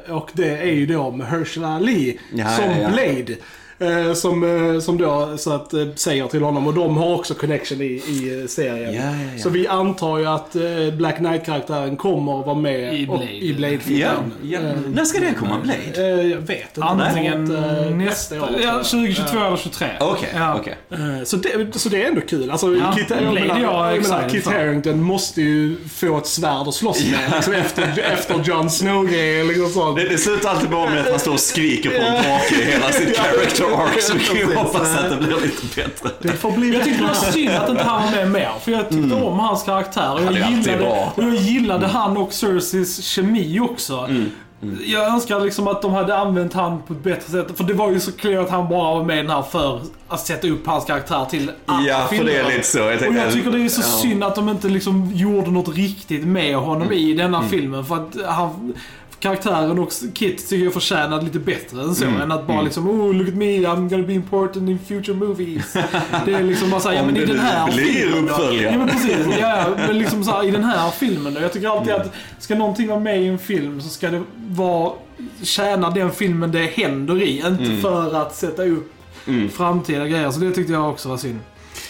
och det är ju då med Herschel Ali Ja, som ja, ja. Blade. Eh, som, eh, som då så att, eh, säger till honom och de har också connection i, i serien. Ja, ja, ja. Så vi antar ju att Black Knight-karaktären kommer att vara med I och- Blade. i Ja, Blade-filmen. ja. Eh, När ska det komma, Blade? jag vet inte. Antingen nästa, år, ja, tror jag. 2022 eller 23. Okej, okej. Så det, så det är ändå kul. Alltså, Ja, Kit, jag menar, jag jag menar, Kit. Harington måste ju få ett svärd att slåss med. Liksom efter, efter Jon Snow-grejer eller något sånt. Det, det slutar alltid bara med att man står och skriker på en drake i hela sitt character arc. Så vi kan ju hoppas att det blir lite bättre. Det får bli Jag tyckte det var synd att inte han var med mer, för jag tyckte om hans karaktär. Och jag, gillade, och jag gillade han och Cerseys kemi också. Jag önskar liksom att de hade använt han på ett bättre sätt. För det var ju så klart att han bara var med den här för att sätta upp hans karaktär till alla Ja, för filmer. det är lite så. Jag Och jag tycker det är så ja. synd att de inte liksom gjorde något riktigt med honom i denna Mm. filmen. För att han, karaktären och Kit tycker jag förtjänade lite bättre än så. Mm. Än att bara liksom oh look at me, I'm gonna be important in future movies. det är liksom bara såhär, ja men i den här filmen då? uppföljare. Ja men precis, ja, men liksom såhär i den här filmen då. Jag tycker alltid Mm. att ska någonting vara med i en film så ska det vara tjäna den filmen det händer i. Inte Mm. för att sätta upp framtida grejer. Så det tyckte jag också var synd.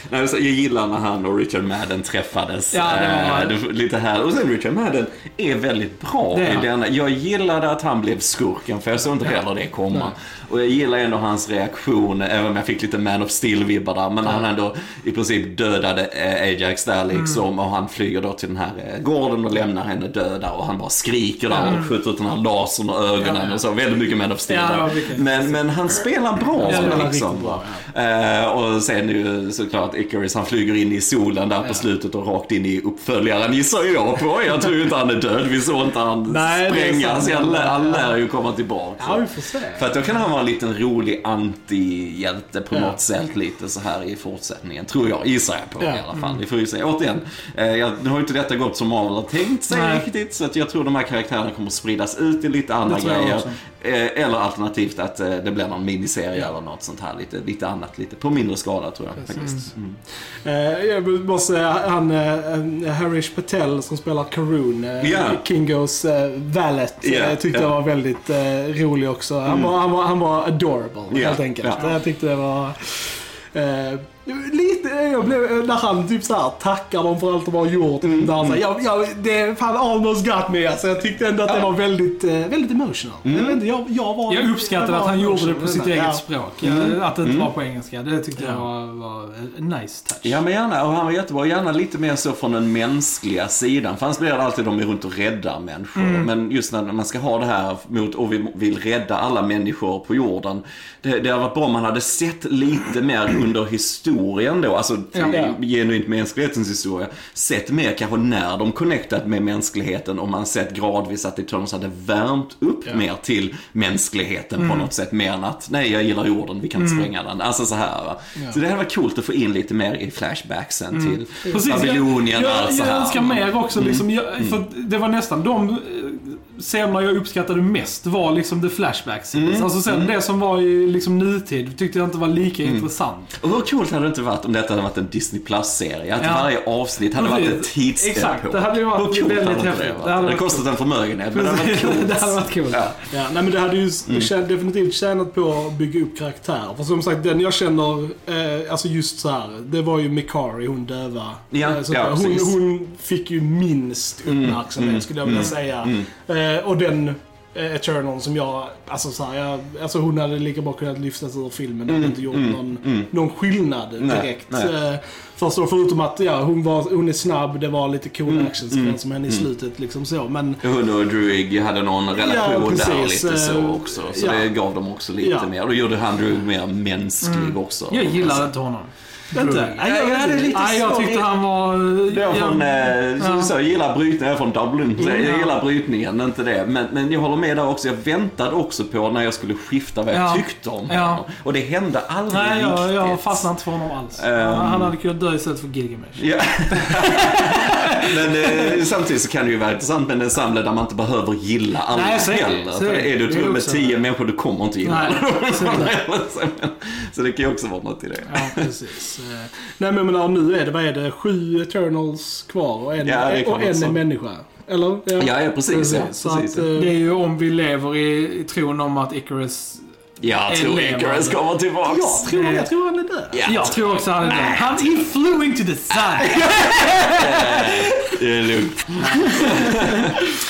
Nej, jag gillar när han och Richard Madden träffades. Ja, det var- Eh, det- lite här. Och sen Richard Madden är väldigt bra Det i denna. Jag gillade att han blev skurken, för jag såg inte heller det komma. Och jag gillar ändå hans reaktion, även om jag fick lite Man of Steel-vibbar där. Men när han ändå i princip dödade eh, Ajax där liksom. Mm. Och han flyger då till den här eh, gården och lämnar henne döda. Och han bara skriker där och skjuter ut den här lasern och ögonen och så. Väldigt mycket Man of Steel var där. Men, men han spelar bra Ja, var liksom. bra, och sen ju såklart Icarus, han flyger in i solen där på slutet och rakt in i uppföljaren gissar jag på. Jag tror inte han är död, vi såg inte han Nej, sprängas. Han, lär- han lär ju komma tillbaka. Ja, vi får se. För att då kan han vara en liten rolig anti-hjälte på Ja. något sätt lite så här i fortsättningen. Tror jag, gissar jag på Ja. i alla fall. Vi får ju se. Återigen, eh, jag, nu har ju inte detta gått som Marvel har tänkt sig Nej. riktigt. Så att jag tror de här karaktärerna kommer att spridas ut i lite andra grejer. Eh, eller alternativt att eh, det blir någon miniserie eller något sånt här. Lite, lite annat, lite på mindre skala tror jag faktiskt. Mm. Eh, jag måste säga, han eh, Harish Patel som spelar eh, Ja. Kingos eh, valet, Ja, eh, tyckte jag var väldigt eh, rolig också. Han, var, han, var, han var adorable Ja, helt enkelt. ja. Jag tyckte det var... Lite, jag blev, när han typ såhär tackar dem för allt de har gjort. Mm, När han jag, jag, det är fan almost got me. Alltså, jag tyckte ändå att det var väldigt, eh, väldigt emotional. Jag, vet inte, jag, jag, var, Jag uppskattade var att han gjorde det på sitt där. eget Ja. språk. Eh, Att det inte var på engelska. Det tyckte jag var, var en nice touch. Ja men gärna, och han var jättebra. Gärna lite mer så från den mänskliga sidan. För annars blir det alltid de är runt och räddar människor. Men just när man ska ha det här mot, och vi vill rädda alla människor på jorden. Det, det hade varit bra om man hade sett lite mer under historien då. Alltså Ja. genuint mänsklighetens historia. Sett mer kanske när de connectat med mänskligheten. Och man sett gradvis att Eternals hade värmt upp mer till mänskligheten på något sätt. Mer än att, nej jag gillar jorden, vi kan inte spränga den. Alltså så här va. Så det hade varit coolt att få in lite mer i flashbacksen till Precis, Babylonien och jag, allt så jag, här. jag önskar mer också. Liksom, jag, Mm. för det var nästan de scenerna jag uppskattade mest var liksom the flashbacks. Mm. Alltså sen det som var i liksom nutid tyckte jag inte var lika Mm. intressant. Och hur coolt hade det inte varit om detta hade varit en Disney Plus-serie? Att Ja. varje avsnitt hade varit ett Precis. tidsepok. Exakt, det hade ju varit Hur coolt väldigt hade häftigt. Det, Det varit? hade det varit kostat en förmögenhet, men det hade varit coolt. det hade varit coolt. Ja. Ja, nej men det hade ju tjän- definitivt tjänat på att bygga upp karaktärer. För som sagt, den jag känner, eh, alltså just så här, det var ju Mikari, hon döva. Ja, Eh, så ja, hon, precis. hon fick ju minst uppmärksamhet mm, skulle jag vilja säga. Eh, och den eh, Eternal som jag, alltså så här, jag, alltså hon hade lika bra kunnat lyftas ur filmen. Det hade inte gjort någon, någon skillnad direkt. nej. Eh, Först då, förutom att ja, hon, var, hon är snabb, det var lite cool actionsekvens med henne i slutet liksom så. Men Hon och Druig hade någon relation där precis, lite så eh, också. Så ja. det gav dem också lite Ja. mer. Och då gjorde han Druig mer mänsklig också. Jag gillade inte honom. Inte? Ja, ja, det är lite Nej, jag tyckte han var... Jag, från, ja. eh, så, så, jag gillar brytningen, jag är från Dublin, så jag gillar brytningen, inte det. Men, men jag håller med där också, jag väntade också på när jag skulle skifta vad jag Ja. tyckte om Ja. honom. Och det hände aldrig Nej, jag, riktigt. jag fastnade inte för honom alls. Ehm. Han hade kunnat dö istället för Gilgamesh. Ja. men eh, samtidigt så kan det ju vara intressant med en ensemble där man inte behöver gilla alla Nej, så är det. heller. För är det. du Det rum med tio människor, du kommer inte gilla Nej, alla. så det. så det kan ju också vara något i det. Ja, precis. Eh, Nej men jag menar, nu är det, vad är det, sju Eternals kvar och en, Ja, och en så. är människa. Eller? Ja, ja precis. Ja, Så precis. att, eh, Det är ju om vi lever i, i tron om att Icarus... Jag tror. Icarus kommer tillbaks. jag, tror, jag tror han är död. Ja, Jag tror också han är död. Han he flew into the sun! det är lugnt.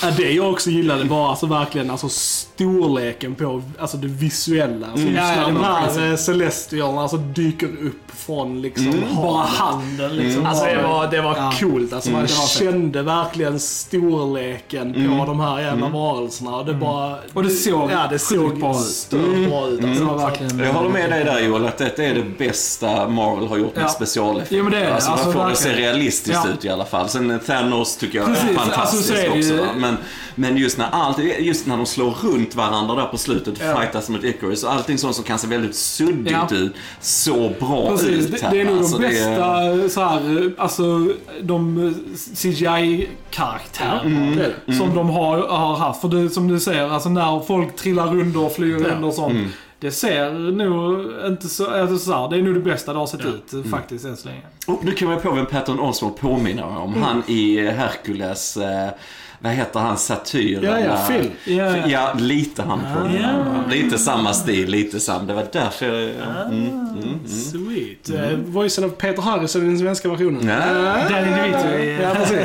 Ja, det jag också gillade var alltså verkligen alltså storleken på alltså det visuella. Alltså, Ja, just ja, de här eh, celestierna alltså dyker upp från liksom Bara havet. handen liksom. Alltså det Bara- var, det var Ja. coolt. Alltså, man var fett. kände verkligen storleken på de här jävla varelserna. Och det bara... Och det såg ja, det såg bra ut. stört bra ut. Det Alltså. var verkligen... Jag håller med dig där Joel, att detta är det bästa Marvel har gjort med Ja. specialeffekter. Men det är. Alltså, Alltså, man får det se realistiskt Ja. ut i alla fall. Sen Thanos tycker jag är Precis, fantastisk alltså, så är det också. Va? Men, men just när allt, just när de slår runt varandra där på slutet Ja. fightas mot Icarus och allting sånt som kan se väldigt suddigt Ja. ut, så bra Precis, ut det, det är nog Alltså, de det är- bästa så här, alltså de CGI-karaktärer Det är det. Mm. som de har, har haft. För det, som du säger, alltså när folk trillar under och flyger Ja. under och sånt. Det ser nog inte så, alltså så här, det är nog det bästa det har sett Ja. ut Mm. faktiskt än så länge. Och nu kan jag på vem Patton Oswalt påminner om. Mm. Han i Hercules, eh, vad heter han, Satyr? Ja, ja, Phil. Ja, ja. Ja, lite han påminner Ah. om. Lite samma stil, lite samma. Det var därför jag... Ah. Mm, mm, mm. Sweet. Eh, voicen av Peter Harrison i den svenska versionen. Ja. Danny DeVito är... Ja, precis.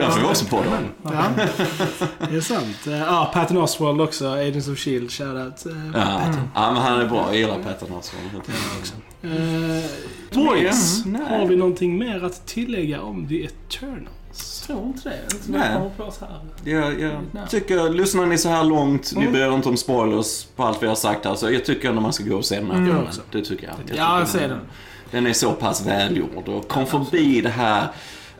Jag får också på dem. Ja, det är sant. Eh, Ja, Patton Oswald också, Agents of Shield, shoutout. eh, Ja. Ja, men han är bra. Jag gillar Patton Oswalt. Eh, Boys, har vi någonting mer att tillägga om The Eternals? Tror inte det. Inte Nej. vad jag på här. Jag, jag tycker, lyssnar ni så här långt, vi ber inte om spoilers på allt vi har sagt här, så jag tycker ändå man ska gå och se den här filmen. också. Det tycker jag. jag Ja, jag ser den. Den är så pass välgjord och kom förbi det här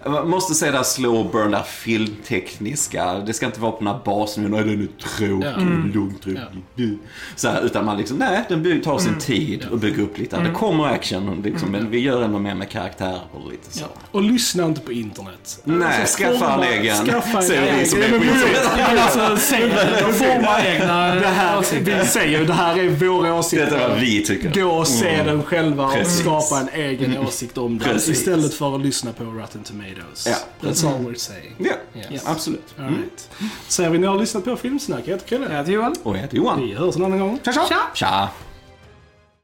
jag måste säga det slow burn, det filmtekniska. Det ska inte vara på den här basen, nej den är tråkig, Ja. lugnt, tråkig. Så här, utan man liksom, nej, den tar sin tid och bygger upp lite. Det kommer action, liksom, men vi gör ändå mer med karaktärer och lite så. Ja. Och lyssna inte på internet. Nej, Alltså, skaffa en forma- egen. Skaffa en egen. som Ja, men men alltså, säg formar egna Det här, åsikter. vi säger ju, det här är våra åsikter. Detta är vad vi tycker. Gå och se den själva och skapa en egen åsikt om den. Istället för att lyssna på Rotten Tomatoes. Ja. That's all we're saying. Ja, Yes. absolut. All right. Säger vi ni har lyssnat på Filmsnack. Jag heter Chrille. Jag heter Johan. Och jag heter Johan. Vi hörs en annan gång. Tja! Tja!